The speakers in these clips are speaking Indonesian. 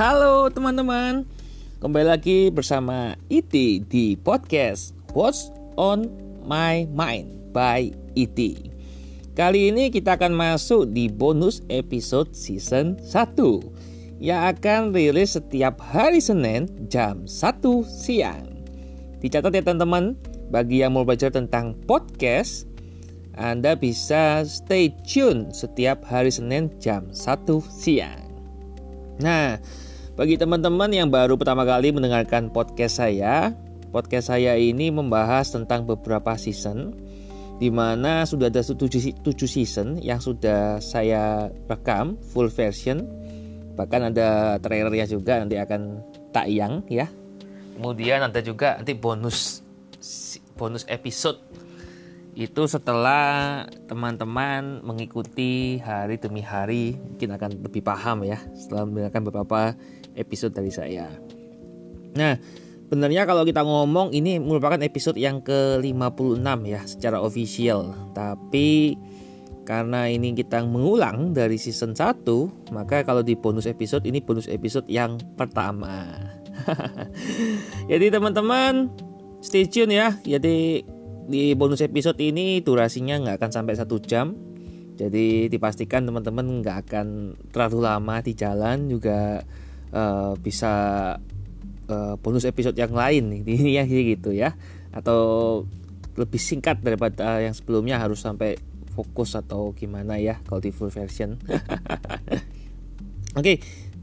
Halo teman-teman, kembali lagi bersama Iti di podcast What's on My Mind by Iti. Kali ini kita akan masuk di bonus episode season 1 yang akan rilis setiap hari Senin jam 1 siang. Dicatat ya teman-teman, bagi yang mau belajar tentang podcast, Anda bisa stay tune setiap hari Senin jam 1 siang. Nah, bagi teman-teman yang baru pertama kali mendengarkan podcast saya, podcast saya ini membahas tentang beberapa season di mana sudah ada 7, 7 season yang sudah saya rekam full version. Bahkan ada trailernya juga nanti akan tayang ya. Kemudian ada juga nanti bonus bonus episode itu setelah teman-teman mengikuti hari demi hari mungkin akan lebih paham ya setelah mendengarkan beberapa episode dari saya. Nah, sebenarnya kalau kita ngomong ini merupakan episode yang ke-56 ya secara official. Tapi karena ini kita mengulang dari season 1, maka kalau di bonus episode ini bonus episode yang pertama. Jadi teman-teman stay tune ya. Jadi di bonus episode ini durasinya nggak akan sampai satu jam jadi dipastikan teman-teman nggak akan terlalu lama di jalan juga uh, bisa uh, bonus episode yang lain ini ya gitu ya. Atau lebih singkat daripada yang sebelumnya harus sampai fokus atau gimana ya kalau di full version. Oke okay,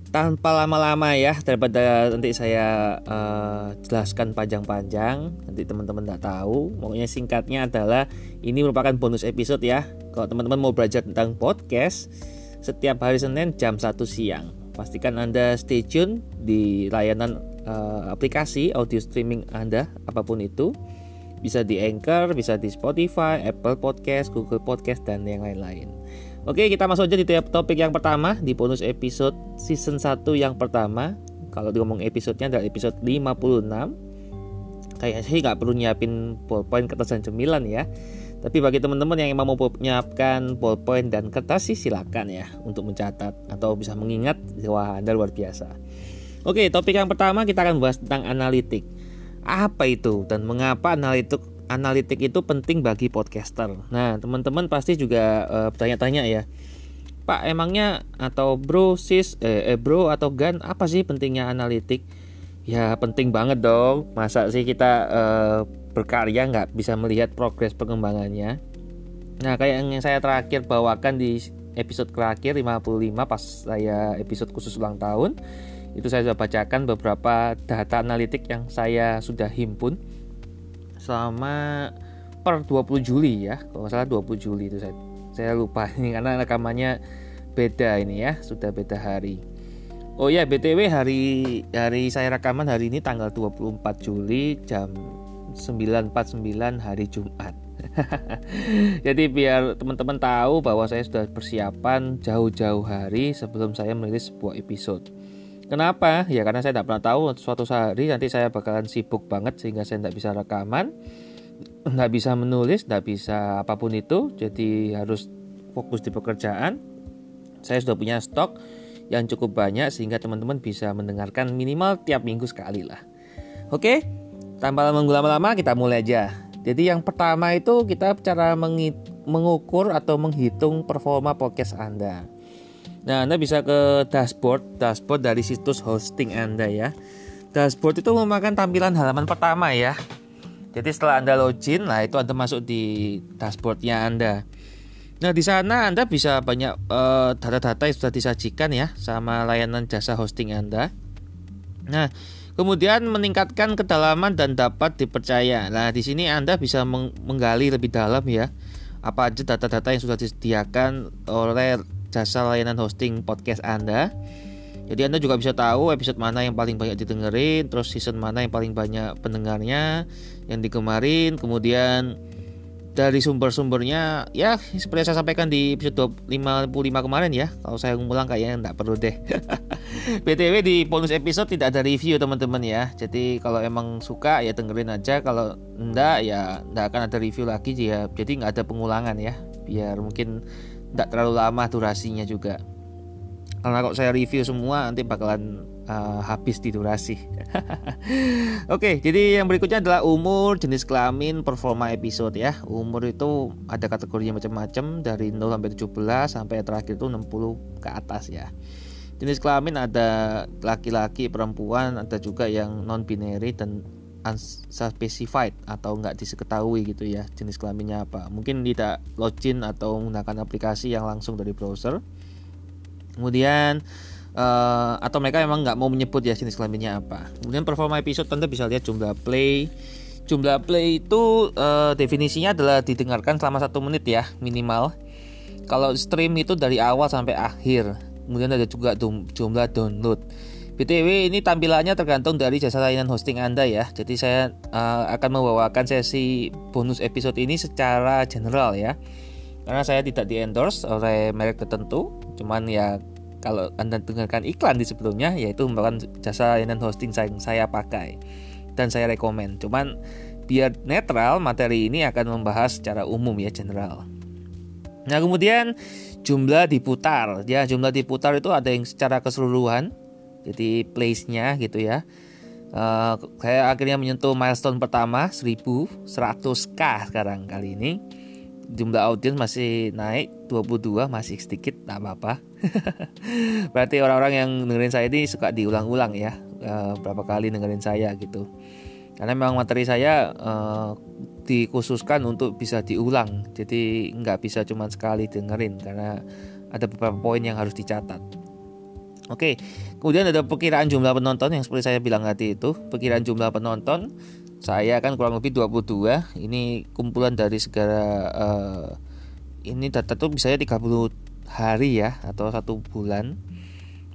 tanpa lama-lama ya daripada nanti saya uh, jelaskan panjang-panjang nanti teman-teman tidak tahu pokoknya singkatnya adalah ini merupakan bonus episode ya. Kalau teman-teman mau belajar tentang podcast setiap hari Senin jam 1 siang pastikan anda stay tune di layanan uh, aplikasi audio streaming anda apa pun itu bisa di Anchor, bisa di Spotify, Apple Podcast, Google Podcast dan yang lain-lain. Oke, kita masuk aja di topik yang pertama di bonus episode season 1 yang pertama. Kalau ngomong episodenya adalah episode 56. Kayaknya sih nggak perlu nyiapin ballpoint, kertas dan cemilan ya. Tapi bagi teman-teman yang mau menyiapkan ballpoint dan kertas sih silakan ya untuk mencatat atau bisa mengingat. Wah, Anda luar biasa. Oke, topik yang pertama kita akan bahas tentang analitik. Apa itu dan mengapa analitik analitik itu penting bagi podcaster. Nah, teman-teman pasti juga uh, bertanya-tanya ya. Pak, emangnya atau bro, sis, eh, eh bro atau gan apa sih pentingnya analitik? Ya penting banget dong. Masa sih kita uh, berkarya nggak bisa melihat progres pengembangannya? Nah, kayak yang saya terakhir bawakan di episode terakhir 55 pas saya episode khusus ulang tahun, itu saya sudah bacakan beberapa data analitik yang saya sudah himpun selama per 20 Juli ya kalau salah 20 Juli itu saya saya lupa ini karena rekamannya beda ini ya sudah beda hari Oh ya BTW hari hari saya rekaman hari ini tanggal 24 Juli jam 9.49 hari Jumat jadi biar teman-teman tahu bahwa saya sudah persiapan jauh-jauh hari sebelum saya merilis sebuah episode Kenapa? Ya karena saya tidak pernah tahu suatu hari nanti saya bakalan sibuk banget sehingga saya tidak bisa rekaman, tidak bisa menulis, tidak bisa apa pun itu. Jadi harus fokus di pekerjaan. Saya sudah punya stok yang cukup banyak sehingga teman-teman bisa mendengarkan minimal tiap minggu sekali lah. Oke, tanpa lama-lama kita mulai aja. Jadi yang pertama itu kita cara mengukur atau menghitung performa podcast Anda. Nah, Anda bisa ke dashboard, dashboard dari situs hosting Anda ya. Dashboard itu merupakan tampilan halaman pertama ya. Jadi setelah Anda login, nah itu Anda masuk di dashboardnya Anda. Nah, di sana Anda bisa banyak eh, data-data yang sudah disajikan ya sama layanan jasa hosting Anda. Nah, kemudian meningkatkan kedalaman dan dapat dipercaya. Nah, di sini Anda bisa menggali lebih dalam ya apa aja data-data yang sudah disediakan oleh jasa layanan hosting podcast Anda. Jadi Anda juga bisa tahu episode mana yang paling banyak didengerin, terus season mana yang paling banyak pendengarnya yang dikemarin, kemudian dari sumber-sumbernya ya seperti saya sampaikan di episode 55 kemarin ya. Kalau saya ngulang kayaknya nggak perlu deh. BTW di bonus episode tidak ada review teman-teman ya. Jadi kalau emang suka ya dengerin aja. Kalau enggak ya enggak akan ada review lagi ya. Jadi nggak ada pengulangan ya. Biar mungkin tidak terlalu lama durasinya juga. Karena kalau saya review semua nanti bakalan uh, habis di durasi. Oke, jadi yang berikutnya adalah umur, jenis kelamin, performa episode ya. Umur itu ada kategorinya macam-macam dari 0 sampai 17 sampai terakhir itu 60 ke atas ya. Jenis kelamin ada laki-laki, perempuan, ada juga yang non binary dan unspecified atau nggak diketahui gitu ya jenis kelaminnya apa mungkin tidak login atau menggunakan aplikasi yang langsung dari browser kemudian uh, atau mereka memang nggak mau menyebut ya jenis kelaminnya apa. Kemudian performa episode Anda bisa lihat jumlah play. Jumlah play itu uh, definisinya adalah didengarkan selama satu menit ya minimal. Kalau stream itu dari awal sampai akhir. Kemudian ada juga jumlah download. BTW ini tampilannya tergantung dari jasa layanan hosting Anda ya. Jadi saya uh, akan membawakan sesi bonus episode ini secara general ya. Karena saya tidak di endorse oleh merek tertentu, cuman ya kalau Anda dengarkan iklan di sebelumnya yaitu merupakan jasa layanan hosting yang saya pakai dan saya rekomend. Cuman biar netral materi ini akan membahas secara umum ya general. Nah, kemudian jumlah diputar. Ya, jumlah diputar itu ada yang secara keseluruhan jadi place-nya gitu ya uh, saya akhirnya menyentuh milestone pertama 1100k sekarang kali ini jumlah audiens masih naik 22 masih sedikit tak apa-apa. Berarti orang-orang yang dengerin saya ini suka diulang-ulang ya uh, berapa kali dengerin saya gitu. Karena memang materi saya uh, dikhususkan untuk bisa diulang. Jadi nggak bisa cuma sekali dengerin karena ada beberapa poin yang harus dicatat. Oke, kemudian ada perkiraan jumlah penonton yang seperti saya bilang tadi itu, perkiraan jumlah penonton saya kan kurang lebih 22. Ini kumpulan dari segala uh, ini data tuh bisa 30 hari ya atau satu bulan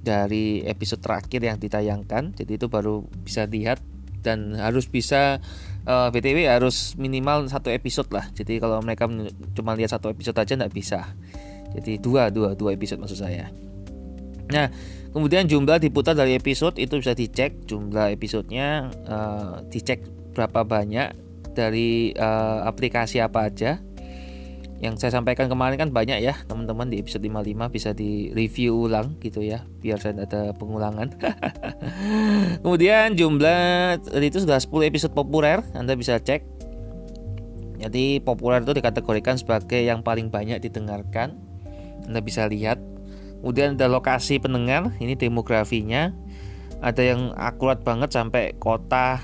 dari episode terakhir yang ditayangkan. Jadi itu baru bisa lihat dan harus bisa uh, eh, btw harus minimal satu episode lah. Jadi kalau mereka cuma lihat satu episode aja nggak bisa. Jadi dua dua dua episode maksud saya. Nah, kemudian jumlah diputar dari episode itu bisa dicek jumlah episodenya uh, dicek berapa banyak dari uh, aplikasi apa aja. Yang saya sampaikan kemarin kan banyak ya teman-teman di episode 55 bisa di review ulang gitu ya biar saya ada pengulangan. Kemudian jumlah itu sudah 10 episode populer Anda bisa cek. Jadi populer itu dikategorikan sebagai yang paling banyak didengarkan Anda bisa lihat. Kemudian ada lokasi pendengar, ini demografinya. Ada yang akurat banget sampai kota,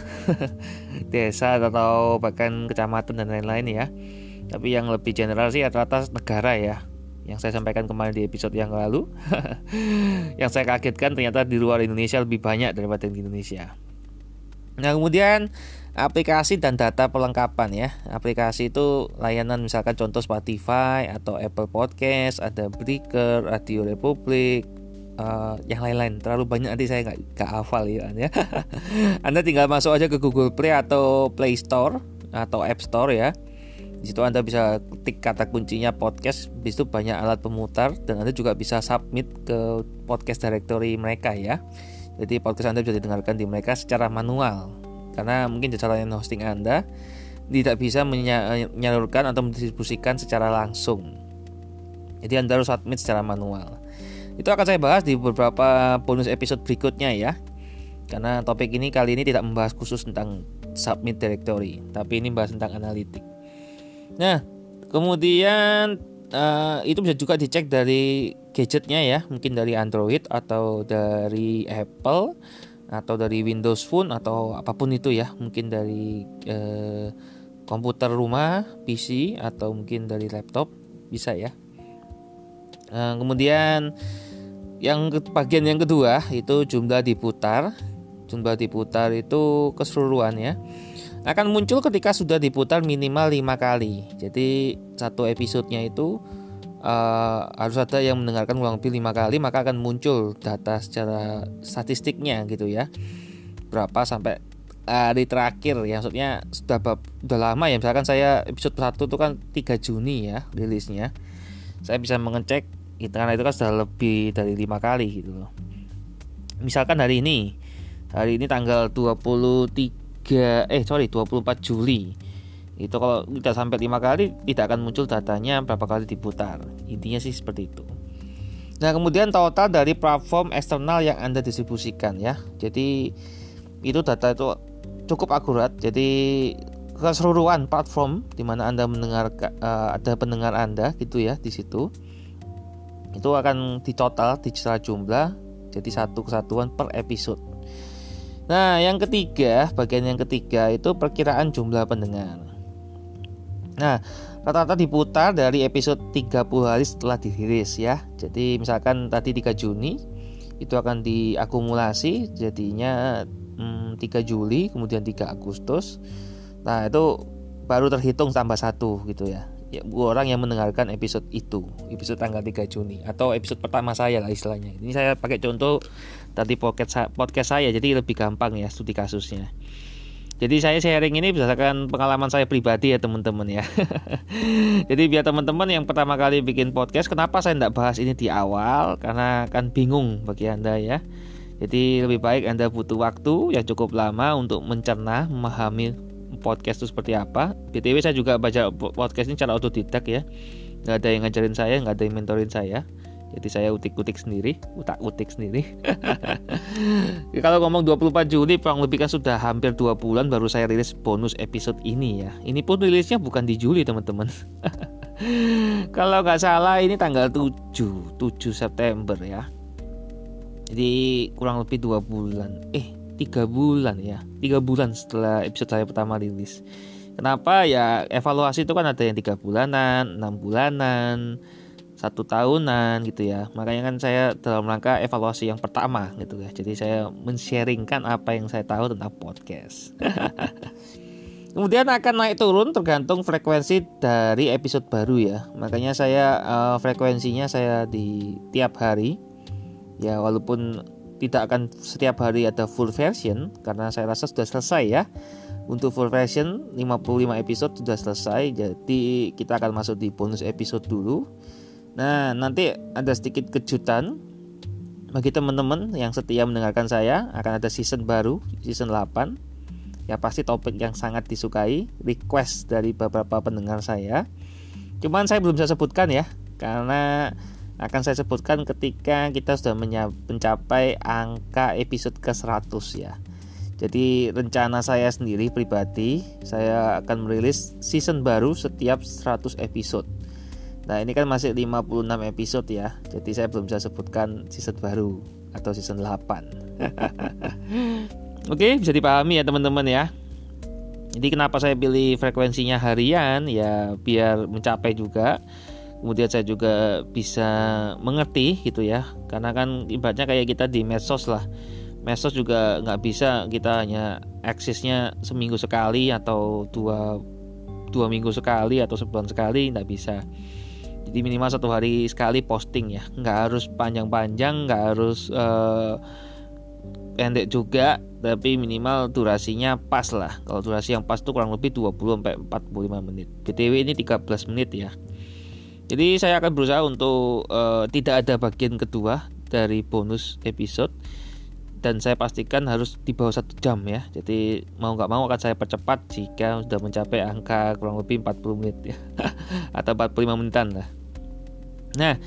desa atau bahkan kecamatan dan lain-lain ya. Tapi yang lebih general sih rata-rata negara ya. Yang saya sampaikan kemarin di episode yang lalu. yang saya kagetkan ternyata di luar Indonesia lebih banyak daripada di Indonesia. Nah, kemudian aplikasi dan data perlengkapan ya. Aplikasi itu layanan misalkan contoh Spotify atau Apple Podcast, ada Breaker, Radio Republik, uh, yang lain-lain. Terlalu banyak nanti saya nggak hafal ya. ya. anda tinggal masuk aja ke Google Play atau Play Store atau App Store ya. Di situ Anda bisa ketik kata kuncinya podcast, di situ banyak alat pemutar dan Anda juga bisa submit ke podcast directory mereka ya. Jadi podcast Anda bisa didengarkan di mereka secara manual karena mungkin jasa layanan hosting Anda tidak bisa menyalurkan atau mendistribusikan secara langsung. Jadi Anda harus submit secara manual. Itu akan saya bahas di beberapa bonus episode berikutnya ya. Karena topik ini kali ini tidak membahas khusus tentang submit directory, tapi ini bahas tentang analitik. Nah, kemudian uh, itu bisa juga dicek dari gadgetnya ya, mungkin dari Android atau dari Apple atau dari Windows Phone atau apa pun itu ya mungkin dari eh, komputer rumah PC atau mungkin dari laptop bisa ya eh, kemudian yang bagian yang kedua itu jumlah diputar. Jumlah diputar itu keseluruhan ya akan muncul ketika sudah diputar minimal lima kali. Jadi satu episodenya itu uh, harus ada yang mendengarkan ulang lebih lima kali maka akan muncul data secara statistiknya gitu ya. Berapa sampai hari terakhir ya maksudnya sudah sudah lama ya. Misalkan saya episode 1 itu kan 3 Juni ya rilisnya. Saya bisa mengecek karena itu kan sudah lebih dari lima kali gitu loh misalkan hari ini hari ini tanggal 23 eh sorry 24 Juli itu kalau tidak sampai lima kali tidak akan muncul datanya berapa kali diputar intinya sih seperti itu Nah, kemudian total dari platform eksternal yang Anda distribusikan ya. Jadi itu data itu cukup akurat. Jadi keseluruhan platform di mana Anda mendengar uh, ada pendengar Anda gitu ya di situ. Itu akan ditotal di secara jumlah jadi satu kesatuan per episode. Nah, yang ketiga, bagian yang ketiga itu perkiraan jumlah pendengar. Nah, rata-rata diputar dari episode 30 hari setelah dirilis ya. Jadi misalkan tadi 3 Juni itu akan diakumulasi jadinya hmm, 3 Juli kemudian 3 Agustus. Nah, itu baru terhitung tambah satu gitu ya ya, orang yang mendengarkan episode itu episode tanggal 3 Juni atau episode pertama saya lah istilahnya. Ini saya pakai contoh tadi podcast podcast saya jadi lebih gampang ya studi kasusnya. Jadi saya sharing ini berdasarkan pengalaman saya pribadi ya teman-teman ya. Jadi biar teman-teman yang pertama kali bikin podcast kenapa saya tidak bahas ini di awal? Karena kan bingung bagi anda ya. Jadi lebih baik anda butuh waktu yang cukup lama untuk mencerna memahami podcast itu seperti apa. BTW saya juga baca podcast ini secara otodidak ya. Nggak ada yang ngajarin saya, nggak ada yang mentorin saya. Jadi saya utik-utik sendiri, utak-utik sendiri. kalau ngomong 24 Juli kurang lebih kan sudah hampir 2 bulan baru saya rilis bonus episode ini ya. Ini pun rilisnya bukan di Juli teman-teman. kalau nggak salah ini tanggal 7, 7 September ya. Jadi kurang lebih dua bulan. Eh, tiga bulan ya. Tiga bulan setelah episode saya pertama rilis. Kenapa? Ya evaluasi itu kan ada yang tiga bulanan enam bulanan satu tahunan gitu ya. Makanya kan saya dalam rangka evaluasi yang pertama gitu ya. Jadi saya men-sharingkan apa yang saya tahu tentang podcast. Kemudian akan naik turun tergantung frekuensi dari episode baru ya. Makanya saya uh, frekuensinya saya di tiap hari. Ya walaupun tidak akan setiap hari ada full version karena saya rasa sudah selesai ya. Untuk full version 55 episode sudah selesai jadi kita akan masuk di bonus episode dulu. Nah nanti ada sedikit kejutan bagi teman-teman yang setia mendengarkan saya. Akan ada season baru season 8 ya pasti topik yang sangat disukai request dari beberapa pendengar saya. Cuman saya belum bisa sebutkan ya karena akan saya sebutkan ketika kita sudah mencapai angka episode ke-100 ya. Jadi rencana saya sendiri pribadi saya akan merilis season baru setiap 100 episode. Nah, ini kan masih 56 episode ya. Jadi saya belum bisa sebutkan season baru atau season 8. Oke, bisa dipahami ya teman-teman ya. Jadi kenapa saya pilih frekuensinya harian ya biar mencapai juga kemudian saya juga bisa mengerti gitu ya. Karena kan ibaratnya kayak kita di medsos lah. Medsos juga nggak bisa kita hanya aksesnya seminggu sekali atau dua dua minggu sekali atau sebulan sekali nggak bisa. Jadi minimal satu hari sekali posting ya. Nggak harus panjang-panjang nggak harus uh, pendek juga tapi minimal durasinya pas lah. Kalau durasi yang pas tuh kurang lebih 20 sampai 45 menit. BTW ini 13 menit ya jadi saya akan berusaha untuk uh, tidak ada bagian kedua dari bonus episode dan saya pastikan harus di bawah satu jam ya. Jadi mau nggak mau akan saya percepat jika sudah mencapai angka kurang lebih 40 menit ya atau 45 menitan lah. Nah,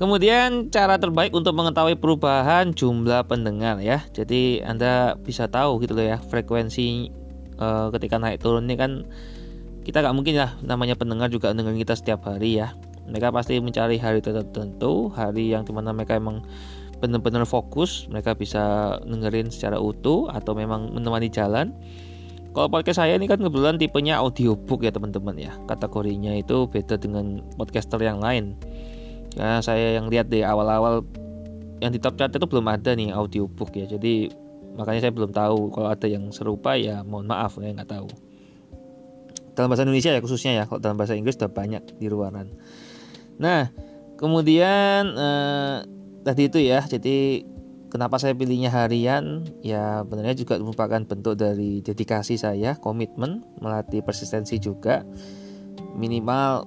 kemudian cara terbaik untuk mengetahui perubahan jumlah pendengar ya. Jadi Anda bisa tahu gitu loh ya frekuensi uh, ketika naik turun ini kan kita nggak mungkin lah namanya pendengar juga dengerin kita setiap hari ya mereka pasti mencari hari tertentu hari yang di mana mereka emang benar-benar fokus mereka bisa dengerin secara utuh atau memang menemani jalan. Kalau podcast saya ini kan kebetulan tipenya audiobook ya teman-teman ya. Kategorinya itu beda dengan podcaster yang lain. Karena saya yang lihat di awal-awal yang di top chart itu belum ada nih audiobook ya. Jadi makanya saya belum tahu. Kalau ada yang serupa ya mohon maaf saya nggak tahu. Dalam bahasa Indonesia ya khususnya ya kalau dalam bahasa Inggris sudah banyak di luaran Nah, kemudian eh, tadi itu ya, jadi kenapa saya pilihnya harian? Ya, benarnya juga merupakan bentuk dari dedikasi saya, komitmen, melatih persistensi juga. Minimal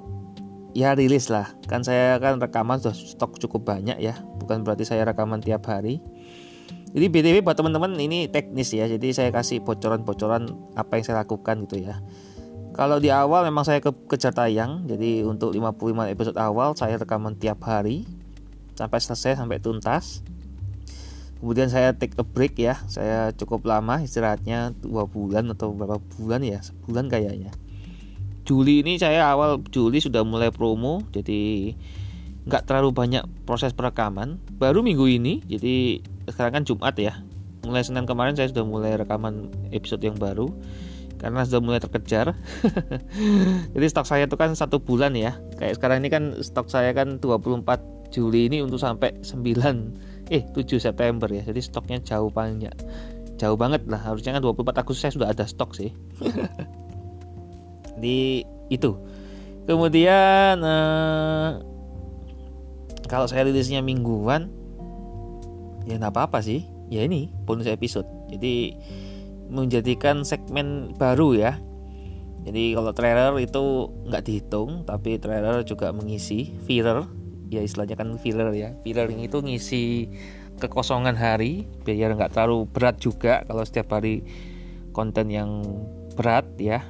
ya rilis lah. Kan saya kan rekaman sudah stok cukup banyak ya, bukan berarti saya rekaman tiap hari. Jadi BTW buat teman-teman ini teknis ya, jadi saya kasih bocoran-bocoran apa yang saya lakukan gitu ya. Kalau di awal memang saya ke kejar tayang, jadi untuk 55 episode awal saya rekaman tiap hari. sampai selesai sampai tuntas. Kemudian saya take a break ya. Saya cukup lama istirahatnya dua bulan atau berapa bulan ya? Sebulan kayaknya. Juli ini saya awal Juli sudah mulai promo. Jadi nggak terlalu banyak proses perekaman. Baru minggu ini jadi sekarang kan Jumat ya. Mulai Senin kemarin saya sudah mulai rekaman episode yang baru karena sudah mulai terkejar. Jadi stok saya itu kan satu bulan ya. Kayak sekarang ini kan stok saya kan 24 Juli ini untuk sampai 9 eh 7 September ya. Jadi stoknya jauh banyak. Jauh banget lah. Harusnya kan 24 Agustus saya sudah ada stok sih. Di itu. Kemudian eh, kalau saya rilisnya mingguan ya nggak apa-apa sih. Ya ini bonus episode. Jadi menjadikan segmen baru ya. Jadi kalau trailer itu nggak dihitung tapi trailer juga mengisi filler. Ya istilahnya kan filler ya. Filler itu ngisi kekosongan hari biar nggak terlalu berat juga kalau setiap hari konten yang berat ya.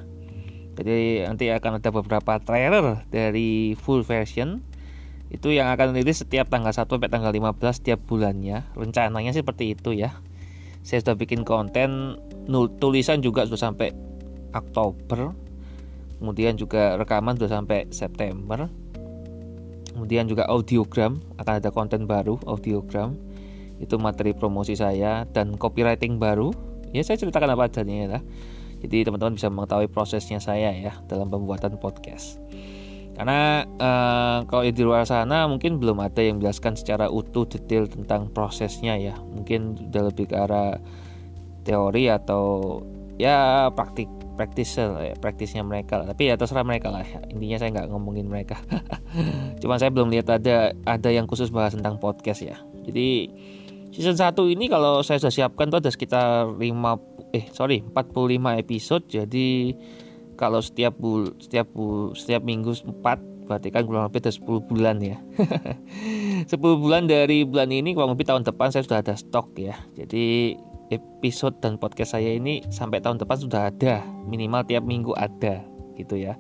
Jadi nanti akan ada beberapa trailer dari full version. Itu yang akan rilis setiap tanggal 1 sampai tanggal 15 setiap bulannya. Rencananya seperti itu ya saya sudah bikin konten tulisan juga sudah sampai Oktober. Kemudian juga rekaman sudah sampai September. Kemudian juga audiogram akan ada konten baru audiogram. Itu materi promosi saya dan copywriting baru. Ya saya ceritakan apa adanya ya jadi teman-teman bisa mengetahui prosesnya saya ya dalam pembuatan podcast karena uh, kalau di luar sana mungkin belum ada yang menjelaskan secara utuh detail tentang prosesnya ya. Mungkin sudah lebih ke arah teori atau ya praktik praktis ya, praktisnya mereka tapi ya terserah mereka lah. Intinya saya nggak ngomongin mereka. Cuma saya belum lihat ada ada yang khusus bahas tentang podcast ya. Jadi season 1 ini kalau saya sudah siapkan tuh ada sekitar 5 eh sorry 45 episode. Jadi kalau setiap bul setiap bul setiap minggu 4 berarti kan kurang lebih ada 10 bulan ya. 10 bulan dari bulan ini kurang lebih tahun depan saya sudah ada stok ya. Jadi episode dan podcast saya ini sampai tahun depan sudah ada. Minimal tiap minggu ada gitu ya.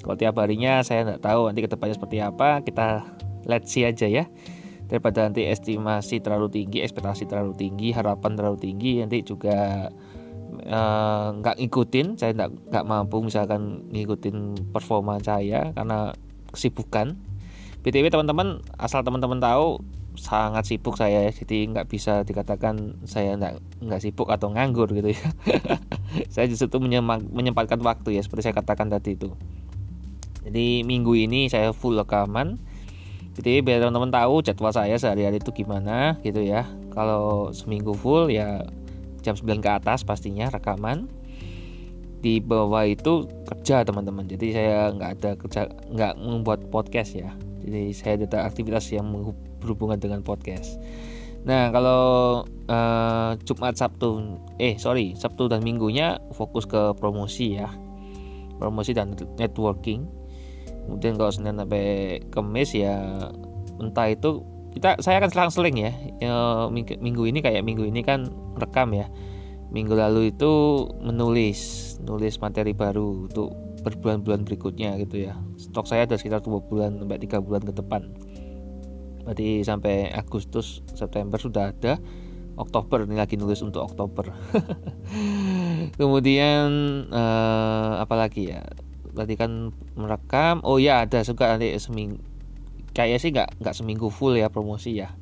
Kalau tiap harinya saya nggak tahu nanti ke depannya seperti apa. Kita let's see aja ya. Daripada nanti estimasi terlalu tinggi ekspektasi terlalu tinggi harapan terlalu tinggi nanti juga nggak uh, ngikutin saya nggak nggak mampu misalkan ngikutin performa saya karena kesibukan. Btw teman-teman asal teman-teman tahu sangat sibuk saya jadi nggak bisa dikatakan saya nggak nggak sibuk atau nganggur gitu ya. Saya justru menyempatkan waktu ya seperti saya katakan tadi itu. Jadi minggu ini saya full rekaman. Jadi biar teman-teman tahu jadwal saya sehari-hari itu gimana gitu ya. Kalau seminggu full ya jam 9 ke atas pastinya rekaman di bawah itu kerja teman-teman jadi saya nggak ada kerja nggak membuat podcast ya jadi saya ada aktivitas yang berhubungan dengan podcast. Nah kalau uh, Jumat Sabtu, eh sorry Sabtu dan Minggunya fokus ke promosi ya, promosi dan networking. Kemudian kalau Senin sampai Kamis ya entah itu kita saya akan selang-seling ya. ya minggu, ini kayak minggu ini kan rekam ya. Minggu lalu itu menulis, nulis materi baru untuk berbulan-bulan berikutnya gitu ya. Stok saya ada sekitar dua bulan sampai tiga bulan ke depan berarti sampai Agustus September sudah ada Oktober ini lagi nulis untuk Oktober kemudian uh, apa lagi ya berarti kan merekam oh ya ada juga nanti seminggu kayak sih nggak nggak seminggu full ya promosi ya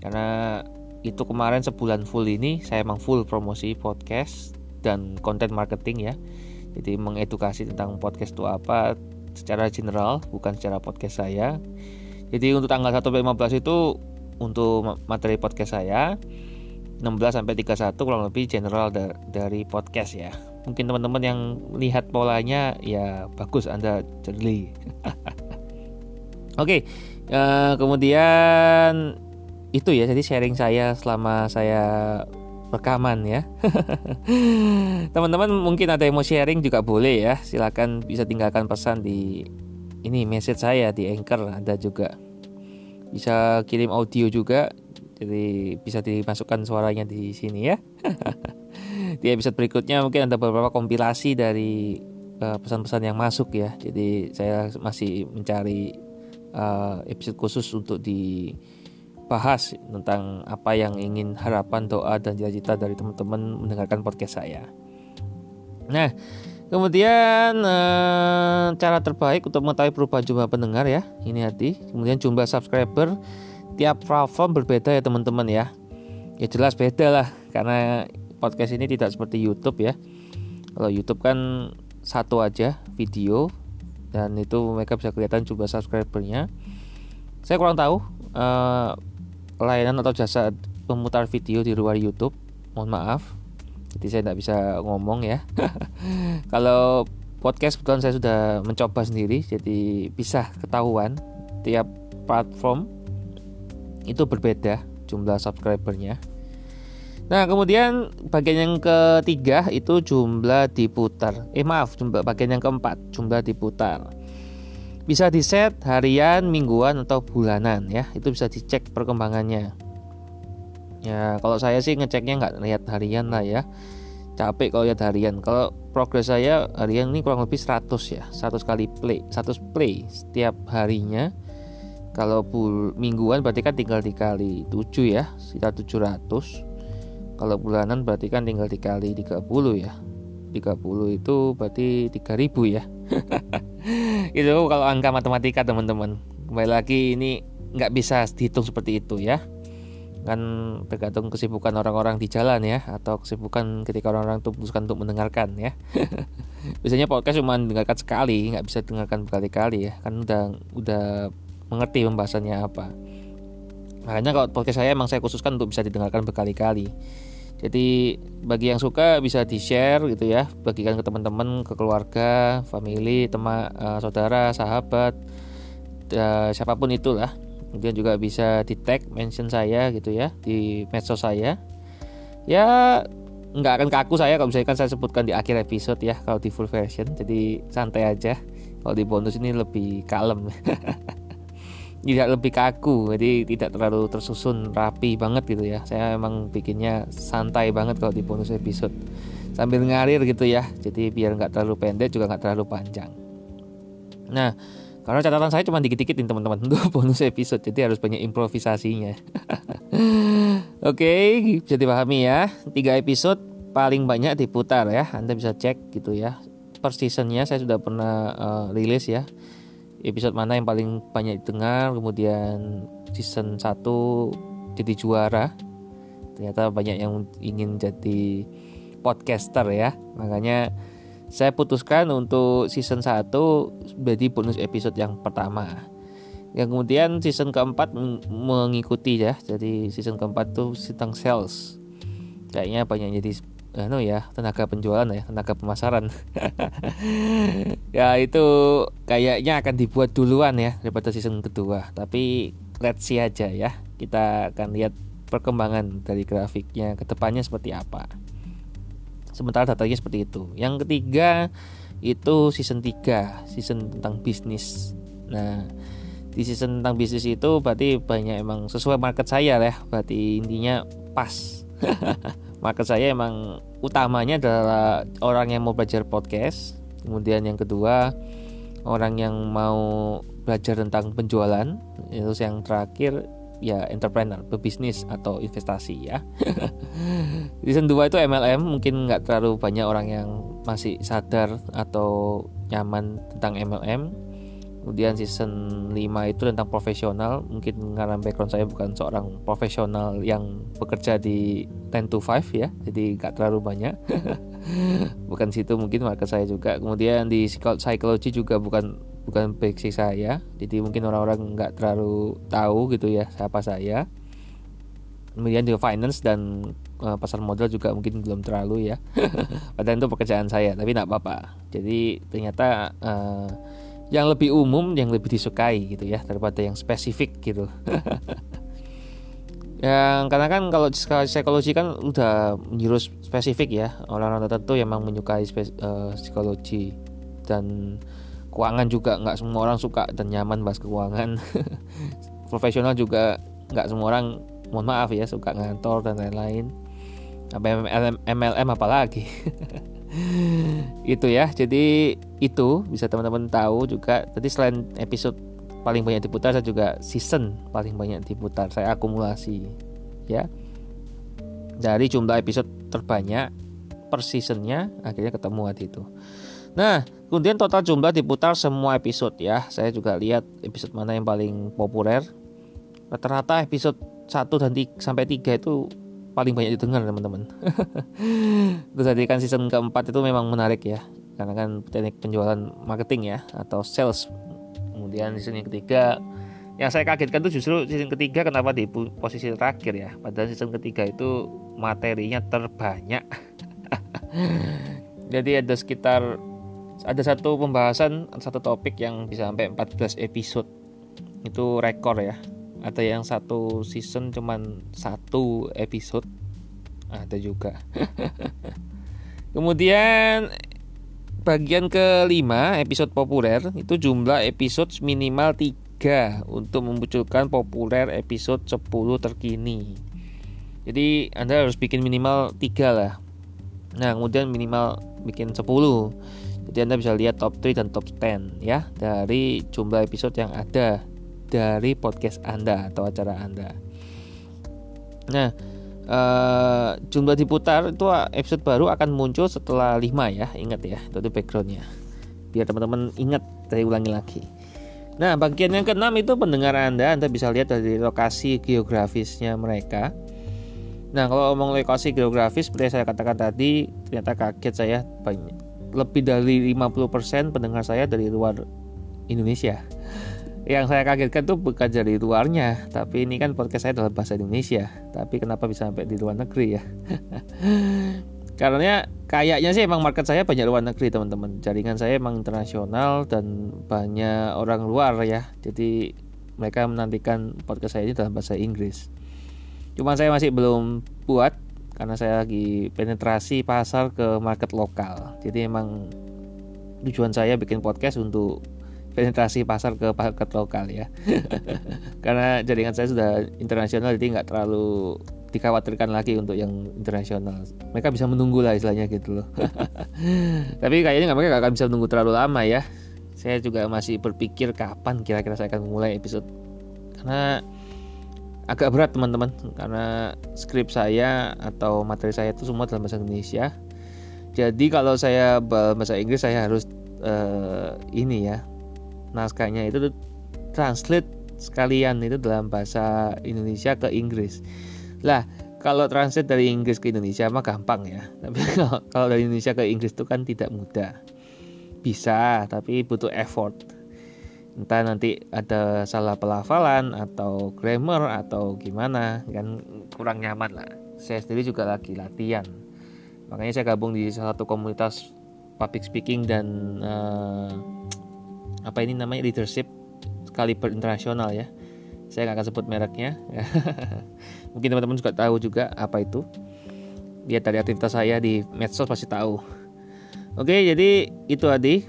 karena itu kemarin sebulan full ini saya emang full promosi podcast dan konten marketing ya jadi mengedukasi tentang podcast itu apa secara general bukan secara podcast saya jadi untuk tanggal 1 sampai 15 itu untuk materi podcast saya 16 sampai 31 kurang lebih general dari podcast ya. Mungkin teman-teman yang lihat polanya ya bagus Anda jeli. Oke, okay, uh, eh, kemudian itu ya jadi sharing saya selama saya rekaman ya. Teman-teman mungkin ada yang mau sharing juga boleh ya. Silakan bisa tinggalkan pesan di ini message saya di Anchor ada juga bisa kirim audio juga jadi bisa dimasukkan suaranya di sini ya di episode berikutnya mungkin ada beberapa kompilasi dari eh, pesan-pesan yang masuk ya jadi saya masih mencari uh, episode khusus untuk di bahas tentang apa yang ingin harapan doa dan cita-cita dari teman-teman mendengarkan podcast saya. Nah, kemudian eh, cara terbaik untuk mengetahui perubahan jumlah pendengar ya, ini hati. Kemudian jumlah subscriber tiap platform berbeda ya teman-teman ya. Ya jelas beda lah karena podcast ini tidak seperti YouTube ya. Kalau YouTube kan satu aja video dan itu mereka bisa kelihatan jumlah subscribernya. Saya kurang tahu uh, layanan atau jasa pemutar video di luar YouTube. Mohon maaf. Jadi saya tidak bisa ngomong ya. Kalau podcast kebetulan saya sudah mencoba sendiri, jadi bisa ketahuan tiap platform itu berbeda jumlah subscribernya. Nah, kemudian bagian yang ketiga itu jumlah diputar. Eh maaf, jumlah bagian yang keempat, jumlah diputar. Bisa di set harian, mingguan atau bulanan ya. Itu bisa dicek perkembangannya. Ya, kalau saya sih ngeceknya nggak lihat harian lah ya. Capek kalau lihat harian. Kalau progres saya harian ini kurang lebih 100 ya. 100 kali play, 100 play setiap harinya. Kalau bul mingguan berarti kan tinggal dikali 7 ya, sekitar 700 kalau bulanan berarti kan tinggal dikali 30 ya. 30 itu berarti 3000 ya. Itu kalau angka matematika teman-teman. Kembali lagi ini nggak bisa dihitung seperti itu ya. Kan tergantung kesibukan orang-orang di jalan ya atau kesibukan ketika orang-orang itu putuskan untuk mendengarkan ya. Biasanya podcast cuma mendengarkan sekali nggak bisa dengarkan berkali-kali ya. Kan udah udah mengerti pembahasannya apa. Makanya kalau podcast saya emang saya khususkan untuk bisa didengarkan berkali-kali jadi bagi yang suka bisa di share gitu ya, bagikan ke teman-teman, ke keluarga, family, teman, uh, saudara, sahabat, uh, siapa pun itulah. Kemudian juga bisa di tag, mention saya gitu ya di medsos saya. Ya nggak akan kaku saya kalau misalkan saya sebutkan di akhir episode ya kalau di full version. Jadi santai aja. Kalau di bonus ini lebih kalem. tidak lebih kaku jadi tidak terlalu tersusun rapi banget gitu ya. Saya emang bikinnya santai banget kalau di bonus episode. Sambil ngalir gitu ya jadi biar nggak terlalu pendek juga nggak terlalu panjang. Nah karena catatan saya cuma dikit-dikit nih teman-teman untuk bonus episode jadi harus banyak improvisasinya. Oke okay, bisa dipahami ya tiga episode paling banyak diputar ya. Anda bisa cek gitu ya. Per seasonnya saya sudah pernah uh, rilis ya episode mana yang paling banyak didengar? Kemudian season 1 jadi juara. Ternyata banyak yang ingin jadi podcaster ya. Makanya saya putuskan untuk season 1 jadi bonus episode yang pertama. Yang kemudian season keempat mengikuti ya. Jadi season keempat tuh tentang sales. Kayaknya banyak jadi anu ya tenaga penjualan ya tenaga pemasaran. Ya itu kayaknya akan dibuat duluan ya daripada season kedua. Tapi let's see aja ya. Kita akan lihat perkembangan dari grafiknya ke depannya seperti apa. Sementara datanya seperti itu. Yang ketiga itu season 3 season tentang bisnis. Nah di season tentang bisnis itu berarti banyak emang sesuai market saya ya. Berarti intinya pas market saya emang utamanya adalah orang yang mau belajar podcast kemudian yang kedua orang yang mau belajar tentang penjualan terus yang terakhir ya entrepreneur pebisnis atau investasi ya. Season 2 itu MLM mungkin nggak terlalu banyak orang yang masih sadar atau nyaman tentang MLM kemudian season 5 itu tentang profesional. Mungkin karena background saya bukan seorang profesional yang bekerja di 10 to 5 ya. Jadi gak terlalu banyak. Bukan situ mungkin market saya juga. Kemudian di psikologi juga bukan bukan basic saya. Jadi mungkin orang-orang nggak terlalu tahu gitu ya siapa saya. Kemudian di finance dan uh, pasar modal juga mungkin belum terlalu ya. Padahal itu pekerjaan saya tapi nggak apa-apa. Jadi ternyata uh, yang lebih umum yang lebih disukai gitu ya daripada yang spesifik gitu. Yang karena kan kalau psikologi kan udah menjurus spesifik ya orang-orang tertentu yang memang menyukai uh, psikologi. Dan keuangan juga nggak semua orang suka dan nyaman bahas keuangan. Profesional juga nggak semua orang mohon maaf ya suka ngantor dan lain-lain. Apa MLM, MLM apalagi itu ya. Jadi itu bisa teman-teman tahu juga. Tadi selain episode paling banyak diputar saya juga season paling banyak diputar. Saya akumulasi ya. Dari jumlah episode terbanyak per seasonnya akhirnya ketemu waktu itu. Nah kemudian total jumlah diputar semua episode ya. Saya juga lihat episode mana yang paling populer. Rata-rata episode 1 dan 3, sampai 3 itu paling banyak didengar teman-teman. Terus tadi kan season keempat itu memang menarik ya karena kan teknik penjualan marketing ya atau sales. Kemudian season yang ketiga yang saya kagetkan tuh justru season ketiga kenapa di posisi terakhir ya padahal season ketiga itu materinya terbanyak. Jadi ada sekitar ada satu pembahasan satu topik yang bisa sampai 14 episode. Itu rekor ya ada yang satu season cuman satu episode. Ada juga. Kemudian bagian kelima episode populer itu jumlah episode minimal 3 untuk memunculkan populer episode 10 terkini. Jadi anda harus bikin minimal 3 lah. Nah kemudian minimal bikin 10 jadi anda bisa lihat top 3 dan top 10 ya dari jumlah episode yang ada dari podcast anda atau acara anda. Nah uh, jumlah diputar itu episode baru akan muncul setelah 5 ya ingat ya itu, itu backgroundnya. Biar teman-teman ingat saya ulangi lagi. Nah bagian yang keenam itu pendengar anda anda bisa lihat dari lokasi geografisnya mereka. Nah kalau ngomong lokasi geografis seperti saya katakan tadi ternyata kaget saya banyak lebih dari 50% pendengar saya dari luar Indonesia yang saya kagetkan tuh bukan dari luarnya tapi ini kan podcast saya dalam bahasa Indonesia. Tapi kenapa bisa sampai di luar negeri ya? Karena kayaknya sih emang market saya banyak luar negeri teman-teman. Jaringan saya emang internasional dan banyak orang luar ya. Jadi mereka menantikan podcast saya ini dalam bahasa Inggris. Cuma saya masih belum buat karena saya lagi penetrasi pasar ke market lokal. Jadi emang tujuan saya bikin podcast untuk penetrasi pasar ke market lokal ya. Karena jaringan saya sudah internasional jadi nggak terlalu dikhawatirkan lagi untuk yang internasional. Mereka bisa menunggu lah istilahnya gitu loh. Tapi kayaknya nggak mereka akan bisa menunggu terlalu lama ya. Saya juga masih berpikir kapan kira-kira saya akan memulai episode. Karena agak berat teman-teman. Karena skrip saya atau materi saya itu semua dalam bahasa Indonesia. Jadi kalau saya bahasa Inggris saya harus uh, ini ya naskahnya itu translate sekalian itu dalam bahasa Indonesia ke Inggris. Lah, kalau translate dari Inggris ke Indonesia mah gampang ya. Tapi kalau, kalau dari Indonesia ke Inggris itu kan tidak mudah. Bisa, tapi butuh effort. Entah nanti ada salah pelafalan atau grammar atau gimana kan kurang nyaman lah. Saya sendiri juga lagi latihan. Makanya saya gabung di salah satu komunitas public speaking dan uh, apa ini namanya? Leadership kaliber internasional ya. Saya nggak akan sebut mereknya. Mungkin teman-teman juga tahu juga apa itu. Lihat dari aktivitas saya di medsos pasti tahu. Oke, jadi itu Adi.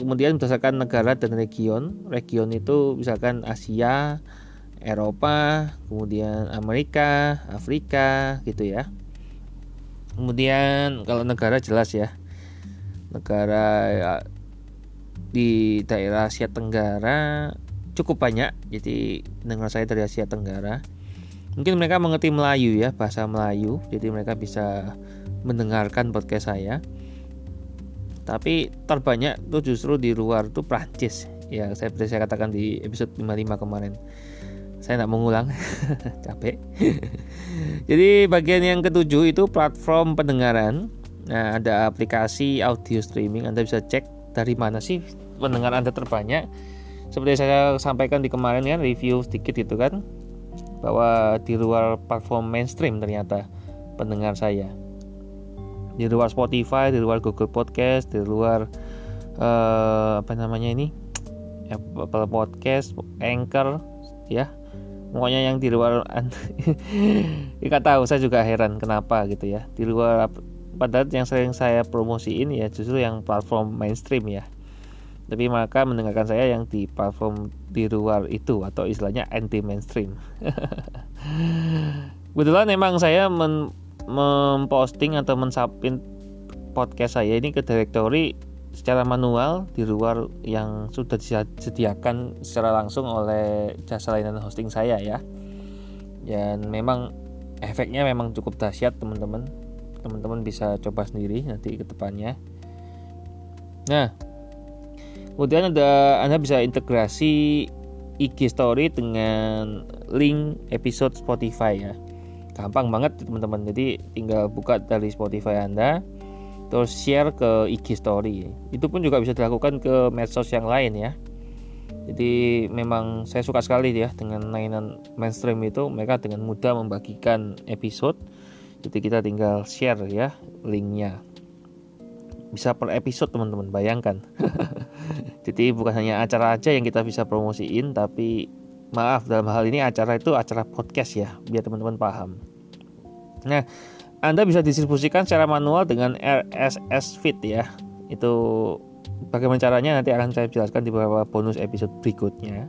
Kemudian berdasarkan negara dan region, region itu misalkan Asia, Eropa, kemudian Amerika, Afrika, gitu ya. Kemudian kalau negara jelas ya, negara ya, di daerah Asia Tenggara cukup banyak. Jadi dengar saya dari Asia Tenggara. Mungkin mereka mengerti Melayu ya bahasa Melayu. Jadi mereka bisa mendengarkan podcast saya. Tapi terbanyak tuh justru di luar tuh Prancis. Ya saya seperti saya katakan di episode 55 kemarin. Saya tidak mengulang capek. Jadi bagian yang ketujuh itu platform pendengaran. Nah ada aplikasi audio streaming. Anda bisa cek dari mana sih pendengar Anda terbanyak? Seperti saya sampaikan di kemarin kan review sedikit itu kan bahwa di luar platform mainstream ternyata pendengar saya. Di luar Spotify, di luar Google Podcast, di luar uh, apa namanya ini? Apple Podcast, Anchor ya. Pokoknya yang di luar nggak tahu saya juga heran kenapa gitu ya. Di luar padahal yang sering saya promosiin ya justru yang platform mainstream ya. Tapi maka mendengarkan saya yang di platform di luar itu atau istilahnya anti mainstream kebetulan memang saya memposting atau mensapin podcast saya ini ke directory secara manual di luar yang sudah disediakan secara langsung oleh jasa layanan hosting saya ya. Dan memang efeknya memang cukup dahsyat teman-teman teman-teman bisa coba sendiri nanti ke depannya. Nah kemudian ada anda bisa integrasi IG story dengan link episode Spotify ya. Gampang banget teman-teman. Jadi tinggal buka dari Spotify anda terus share ke IG story. Itu pun juga bisa dilakukan ke medsos yang lain ya. Jadi memang saya suka sekali ya dengan layanan mainstream itu. Mereka dengan mudah membagikan episode jadi kita tinggal share ya linknya. Bisa per episode teman-teman. Bayangkan. Jadi bukan hanya acara aja yang kita bisa promosiin tapi maaf dalam hal ini acara itu acara podcast ya biar teman-teman paham. Nah anda bisa distribusikan secara manual dengan RSS feed ya. Itu bagaimana caranya nanti akan saya jelaskan di beberapa bonus episode berikutnya.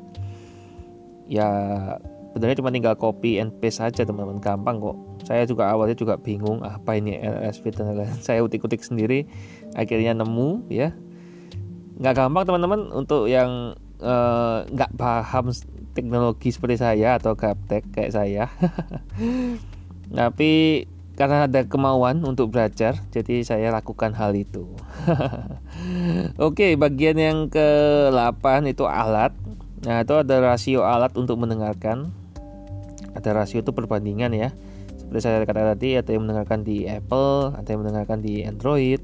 Ya sebenarnya cuma tinggal copy and paste saja teman-teman. Gampang kok saya juga awalnya juga bingung apa ini feed dan lain-lain. Saya utik-utik sendiri akhirnya nemu ya. Nggak gampang teman-teman untuk yang eh, nggak uh, paham teknologi seperti saya atau gaptek kayak saya. Tapi karena ada kemauan untuk belajar jadi saya lakukan hal itu. Oke bagian yang ke-8 itu alat. Nah itu ada rasio alat untuk mendengarkan. Ada rasio itu perbandingan ya seperti saya katakan tadi ada yang mendengarkan di Apple ada yang mendengarkan di Android.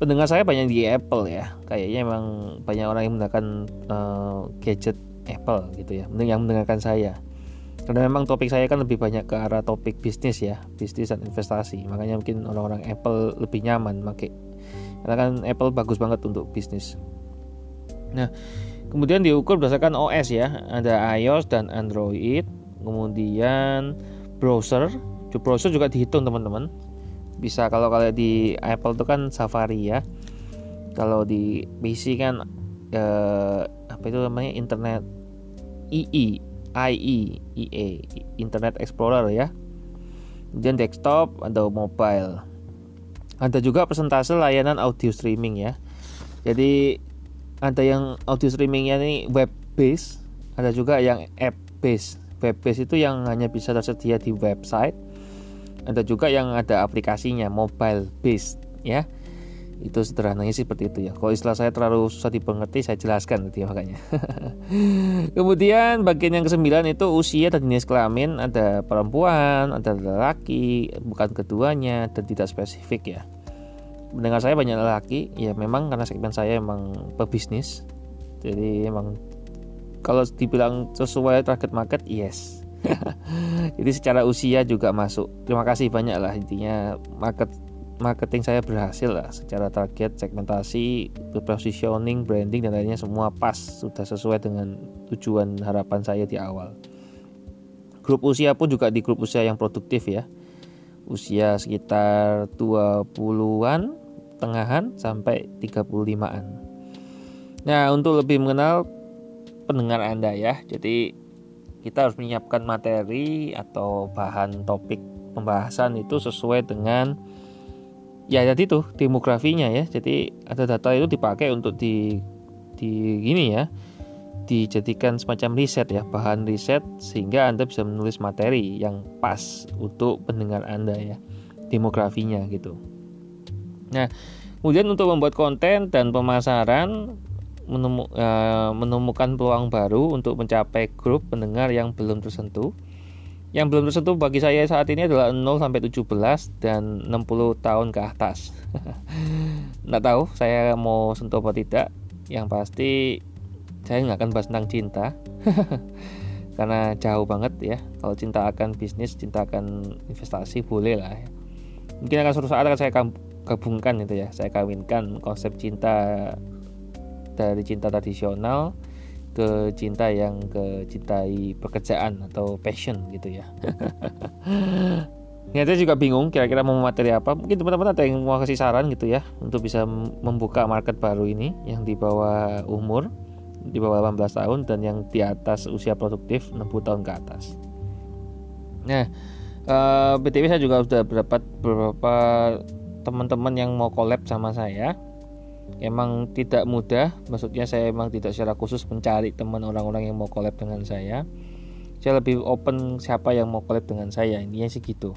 Pendengar saya banyak di Apple ya. Kayaknya emang banyak orang yang menggunakan uh, gadget Apple gitu ya yang mendengarkan saya. Karena memang topik saya kan lebih banyak ke arah topik bisnis ya bisnis dan investasi. Makanya mungkin orang-orang Apple lebih nyaman pakai. Karena kan Apple bagus banget untuk bisnis. Nah kemudian diukur berdasarkan OS ya. Ada iOS dan Android. Kemudian browser browser juga dihitung teman-teman. Bisa kalau kalian di Apple itu kan Safari ya. Kalau di PC kan eh, apa itu namanya? Internet IE IE IE Internet Explorer ya. Kemudian desktop atau mobile. Ada juga persentase layanan audio streaming ya. Jadi ada yang audio streamingnya ini web base ada juga yang app base web base itu yang hanya bisa tersedia di website ada juga yang ada aplikasinya mobile based ya. Itu sederhananya seperti itu ya. Kalau istilah saya terlalu susah dipengerti saya jelaskan nanti ya, makanya. Kemudian bagian yang kesembilan itu usia dan jenis kelamin. Ada perempuan ada laki bukan keduanya dan tidak spesifik ya. Mendengar saya banyak laki ya memang karena segmen saya emang pebisnis. Jadi emang kalau dibilang sesuai target market yes Jadi secara usia juga masuk. Terima kasih banyak lah intinya market marketing saya berhasil lah secara target, segmentasi, positioning, branding dan lainnya semua pas sudah sesuai dengan tujuan harapan saya di awal. Grup usia pun juga di grup usia yang produktif ya. Usia sekitar 20-an, tengahan sampai 35-an. Nah, untuk lebih mengenal pendengar Anda ya. Jadi kita harus menyiapkan materi atau bahan topik pembahasan itu sesuai dengan ya jadi tuh demografinya ya. Jadi ada data itu dipakai untuk di di gini ya dijadikan semacam riset ya bahan riset sehingga anda bisa menulis materi yang pas untuk pendengar anda ya demografinya gitu. Nah kemudian untuk membuat konten dan pemasaran menemu, uh, menemukan peluang baru untuk mencapai grup pendengar yang belum tersentuh. Yang belum tersentuh bagi saya saat ini adalah 0 sampai 17 dan 60 tahun ke atas. Nggak tahu saya mau sentuh apa tidak. Yang pasti saya nggak akan bahas tentang cinta. Karena jauh banget ya. Kalau cinta akan bisnis, cinta akan investasi boleh lah ya. Mungkin akan suatu saat akan saya gabungkan itu ya. Saya kawinkan konsep cinta dari cinta tradisional ke cinta yang ke cintai pekerjaan atau passion gitu ya. Ternyata juga bingung kira-kira mau materi apa. Mungkin teman-teman ada yang mau kasih saran gitu ya untuk bisa membuka market baru ini yang di bawah umur di bawah 18 tahun dan yang di atas usia produktif 60 tahun ke atas. Nah, uh, saya juga sudah dapat beberapa teman-teman yang mau collab sama saya emang tidak mudah maksudnya saya emang tidak secara khusus mencari teman orang-orang yang mau collab dengan saya. Saya lebih open siapa yang mau collab dengan saya intinya sih gitu.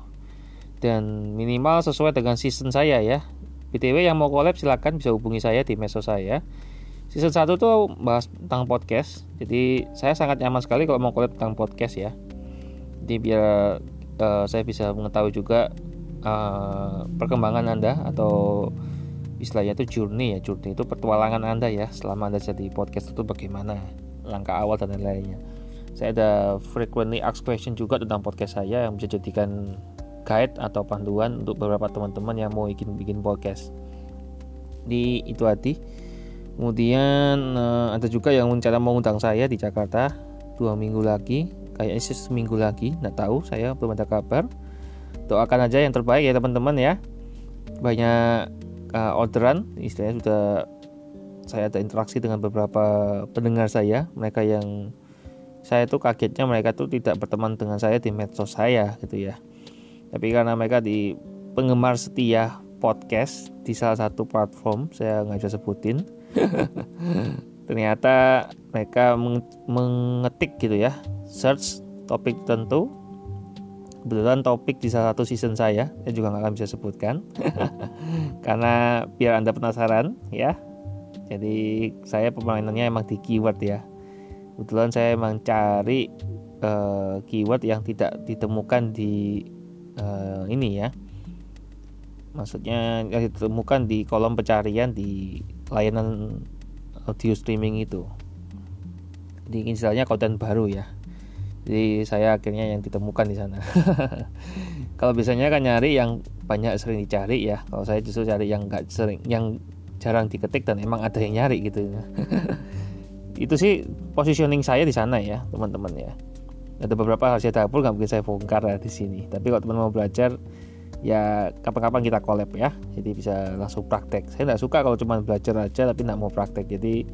Dan minimal sesuai dengan season saya ya. Btw yang mau collab silahkan bisa hubungi saya di medsos saya. Season 1 tuh bahas tentang podcast jadi saya sangat nyaman sekali kalau mau collab tentang podcast ya. Jadi biar uh, saya bisa mengetahui juga uh, perkembangan anda atau istilahnya itu journey ya journey itu petualangan anda ya selama anda jadi podcast itu bagaimana langkah awal dan lain-lainnya. Saya ada frequently asked question juga tentang podcast saya yang bisa jadikan guide atau panduan untuk beberapa teman-teman yang mau bikin bikin podcast. Di itu hati. Kemudian uh, ada juga yang rencana mengundang saya di Jakarta dua minggu lagi kayaknya seminggu lagi nggak tahu saya belum ada kabar. Doakan aja yang terbaik ya teman-teman ya. Banyak uh, orderan istilahnya sudah saya ada interaksi dengan beberapa pendengar saya. Mereka yang saya tuh kagetnya mereka tuh tidak berteman dengan saya di medsos saya gitu ya. Tapi karena mereka di penggemar setia podcast di salah satu platform saya nggak bisa sebutin. Ternyata mereka mengetik gitu ya search topik tentu kebetulan topik di salah satu season saya saya juga nggak akan bisa sebutkan. Karena biar anda penasaran ya. Jadi saya permainannya emang di keyword ya. Kebetulan saya emang cari uh, keyword yang tidak ditemukan di uh, ini ya. Maksudnya yang ditemukan di kolom pencarian di layanan audio streaming itu. Jadi istilahnya konten baru ya jadi saya akhirnya yang ditemukan di sana. Kalau biasanya kan nyari yang banyak sering dicari ya. Kalau saya justru cari yang nggak sering yang jarang diketik dan emang ada yang nyari gitu. Itu sih positioning saya di sana ya teman-teman ya. Ada beberapa hasil dapur nggak mungkin saya bongkar ya di sini. Tapi kalau teman mau belajar ya kapan-kapan kita collab ya. Jadi bisa langsung praktek. Saya nggak suka kalau cuma belajar aja tapi nggak mau praktek. Jadi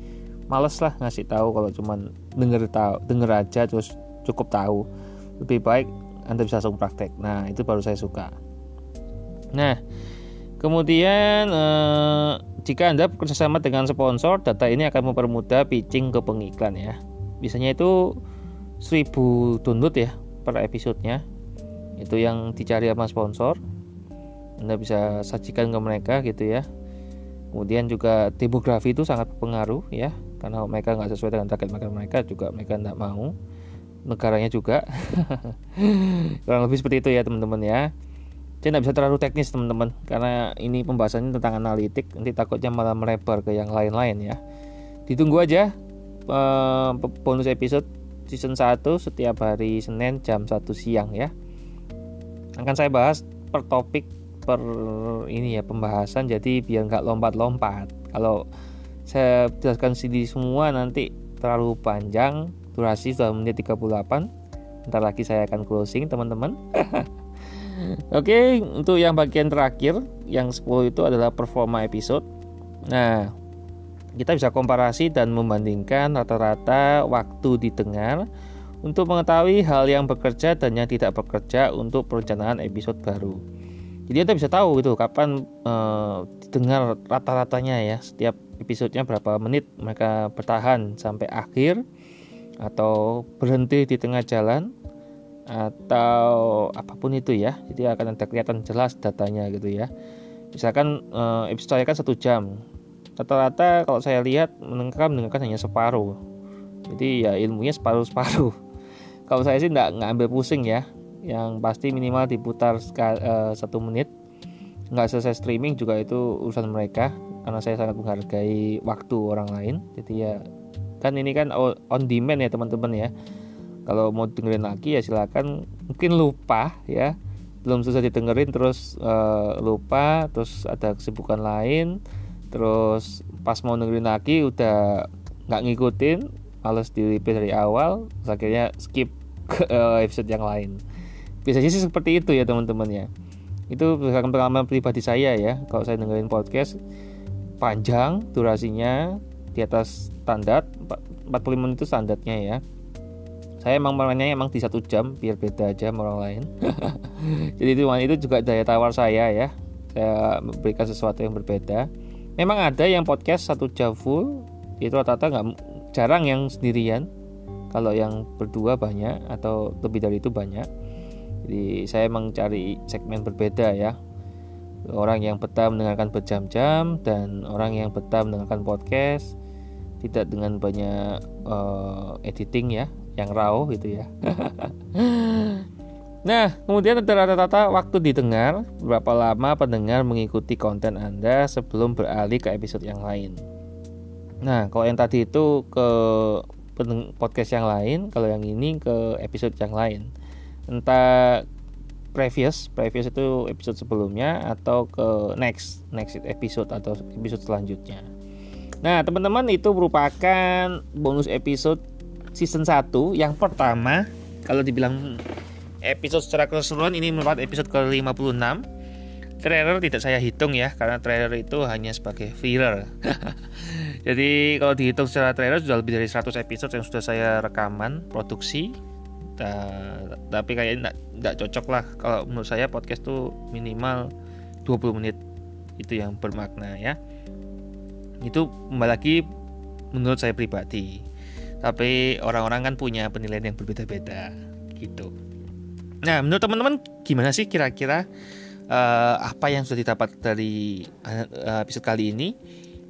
males lah ngasih tahu kalau cuma denger tahu denger aja terus cukup tahu. Lebih baik anda bisa langsung praktek. Nah itu baru saya suka. Nah kemudian eh, jika anda bekerjasama dengan sponsor data ini akan mempermudah pitching ke pengiklan ya. Biasanya itu 1000 download ya per episodenya. Itu yang dicari sama sponsor. Anda bisa sajikan ke mereka gitu ya. Kemudian juga demografi itu sangat berpengaruh ya karena mereka nggak sesuai dengan target makan mereka juga mereka tidak mau negaranya juga. Kurang lebih seperti itu ya teman-teman ya. Saya tidak bisa terlalu teknis teman-teman karena ini pembahasannya tentang analitik. Nanti takutnya malah melebar ke yang lain-lain ya. Ditunggu aja uh, bonus episode season 1 setiap hari Senin jam 1 siang ya. Akan saya bahas per topik per ini ya pembahasan. Jadi biar nggak lompat-lompat. Kalau saya jelaskan sendiri semua nanti terlalu panjang durasi sudah menit 38 Ntar lagi saya akan closing teman-teman. Oke okay, untuk yang bagian terakhir Yang 10 itu adalah performa episode. Nah kita bisa komparasi dan membandingkan rata-rata waktu didengar untuk mengetahui hal yang bekerja dan yang tidak bekerja untuk perencanaan episode baru. Jadi Anda bisa tahu itu kapan uh, didengar rata-ratanya ya setiap episodenya berapa menit mereka bertahan sampai akhir atau berhenti di tengah jalan atau apa pun itu ya jadi akan ada kelihatan jelas datanya gitu ya. Misalkan eh, episode saya kan satu jam. Rata-rata kalau saya lihat mendengarkan mendengarkan hanya separuh. Jadi ya ilmunya separuh-separuh. Kalau saya sih nggak ngambil pusing ya. Yang pasti minimal diputar uh, satu menit. Nggak selesai streaming juga itu urusan mereka karena saya sangat menghargai waktu orang lain. Jadi ya kan ini kan on demand ya teman-teman ya. Kalau mau dengerin lagi ya silakan. Mungkin lupa ya. Belum selesai didengerin terus uh, lupa terus ada kesibukan lain terus pas mau dengerin lagi udah nggak ngikutin males di repeat dari awal akhirnya skip ke uh, episode yang lain. Biasanya sih seperti itu ya teman-teman ya. Itu pengalaman pribadi saya ya. Kalau saya dengerin podcast panjang durasinya di atas standar 45 menit itu standarnya ya. Saya emang mainnya emang di satu jam biar beda aja sama orang lain. Jadi itu itu juga daya tawar saya ya. Saya memberikan sesuatu yang berbeda. Memang ada yang podcast satu jam full itu rata-rata nggak jarang yang sendirian. Kalau yang berdua banyak atau lebih dari itu banyak. Jadi saya emang cari segmen berbeda ya. Orang yang betah mendengarkan berjam-jam dan orang yang betah mendengarkan podcast tidak dengan banyak uh, editing ya yang raw gitu ya Nah, kemudian ada rata-rata waktu didengar, berapa lama pendengar mengikuti konten Anda sebelum beralih ke episode yang lain. Nah, kalau yang tadi itu ke podcast yang lain, kalau yang ini ke episode yang lain. Entah previous, previous itu episode sebelumnya atau ke next, next episode atau episode selanjutnya. Nah, teman-teman itu merupakan bonus episode season 1 yang pertama. Kalau dibilang episode secara keseluruhan ini merupakan episode ke-56. Trailer tidak saya hitung ya karena trailer itu hanya sebagai filler. Jadi kalau dihitung secara trailer sudah lebih dari 100 episode yang sudah saya rekaman produksi. Uh, tapi kayaknya tidak cocok lah. Kalau menurut saya podcast tuh minimal 20 menit. Itu yang bermakna ya itu kembali lagi menurut saya pribadi tapi orang-orang kan punya penilaian yang berbeda-beda gitu Nah, menurut teman-teman gimana sih kira-kira uh, apa yang sudah didapat dari uh, episode kali ini?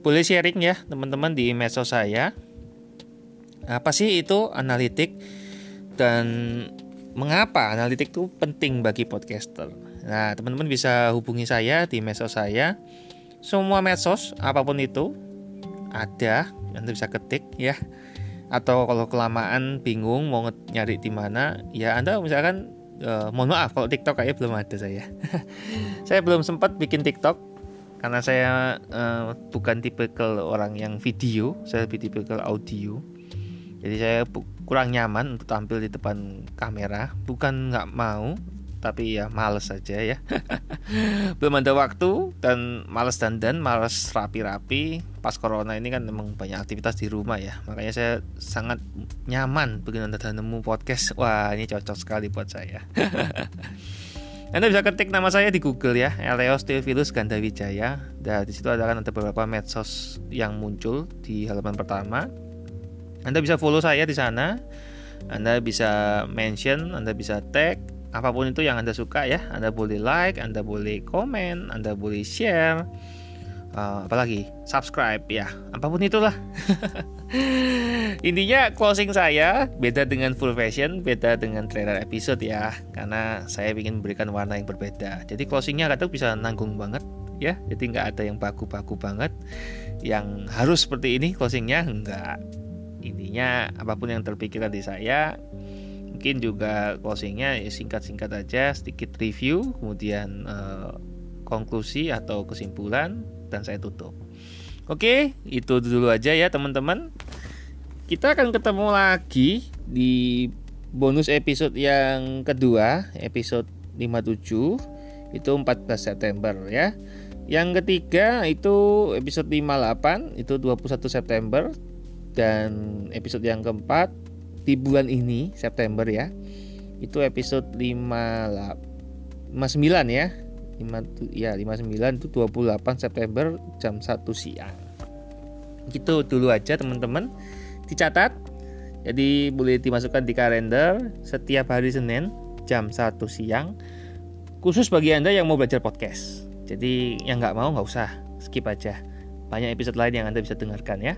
Boleh sharing ya teman-teman di medsos saya. Apa sih itu analitik dan mengapa analitik itu penting bagi podcaster? Nah, teman-teman bisa hubungi saya di medsos saya. Semua medsos apa pun itu ada, Anda bisa ketik ya. Atau kalau kelamaan bingung mau nyari di mana, ya Anda misalkan uh, mohon maaf kalau TikTok kayaknya belum ada saya. saya belum sempat bikin TikTok karena saya uh, bukan tipe orang yang video, saya lebih tipe audio. Jadi saya kurang nyaman untuk tampil di depan kamera. Bukan nggak mau, tapi ya males saja ya belum ada waktu dan males dandan males rapi-rapi pas corona ini kan memang banyak aktivitas di rumah ya makanya saya sangat nyaman begitu anda nemu podcast wah ini cocok sekali buat saya Anda bisa ketik nama saya di Google ya, Eleos Theophilus Gandawijaya. Dan di situ ada kan ada beberapa medsos yang muncul di halaman pertama. Anda bisa follow saya di sana. Anda bisa mention, Anda bisa tag, apa pun itu yang Anda suka ya. Anda boleh like, Anda boleh komen, Anda boleh share. Uh, apalagi subscribe ya apa pun itulah intinya closing saya beda dengan full fashion beda dengan trailer episode ya karena saya ingin memberikan warna yang berbeda jadi closingnya kadang bisa nanggung banget ya jadi nggak ada yang baku-baku banget yang harus seperti ini closingnya enggak intinya apa pun yang terpikirkan di saya mungkin juga closingnya ya singkat-singkat aja sedikit review kemudian uh, konklusi atau kesimpulan dan saya tutup. Oke itu dulu aja ya teman-teman. Kita akan ketemu lagi di bonus episode yang kedua episode 57 itu 14 September ya. Yang ketiga itu episode 58 itu 21 September. Dan episode yang keempat di bulan ini September ya itu episode 5 59 ya 5 ya 59 itu 28 September jam 1 siang. Gitu dulu aja teman-teman. Dicatat. Jadi boleh dimasukkan di kalender setiap hari Senin jam 1 siang. Khusus bagi anda yang mau belajar podcast. Jadi yang nggak mau nggak usah. Skip aja. Banyak episode lain yang anda bisa dengarkan ya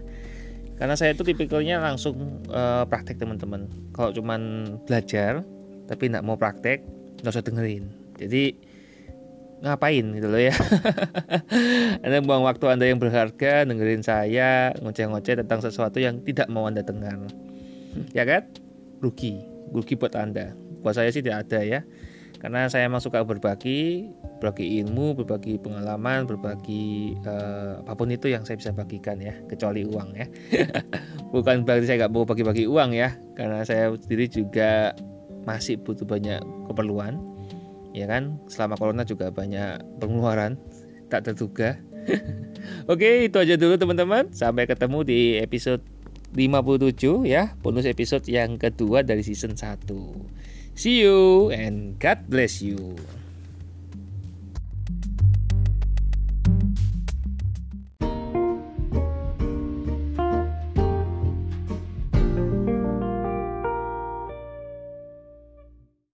karena saya itu tipikalnya langsung uh, praktek teman-teman. Kalau cuman belajar tapi nggak mau praktek nggak usah dengerin. Jadi ngapain gitu loh ya? Anda buang waktu Anda yang berharga dengerin saya ngoceh-ngoceh tentang sesuatu yang tidak mau Anda dengar. Ya kan? Rugi. Rugi buat Anda. Buat saya sih tidak ada ya karena saya emang suka berbagi berbagi ilmu berbagi pengalaman berbagi uh, apa pun itu yang saya bisa bagikan ya kecuali uang ya. Bukan berarti saya nggak mau bagi-bagi uang ya karena saya sendiri juga masih butuh banyak keperluan ya kan? Selama corona juga banyak pengeluaran tak terduga. Oke itu aja dulu teman-teman. Sampai ketemu di episode 57 ya bonus episode yang kedua dari season 1 See you and God bless you.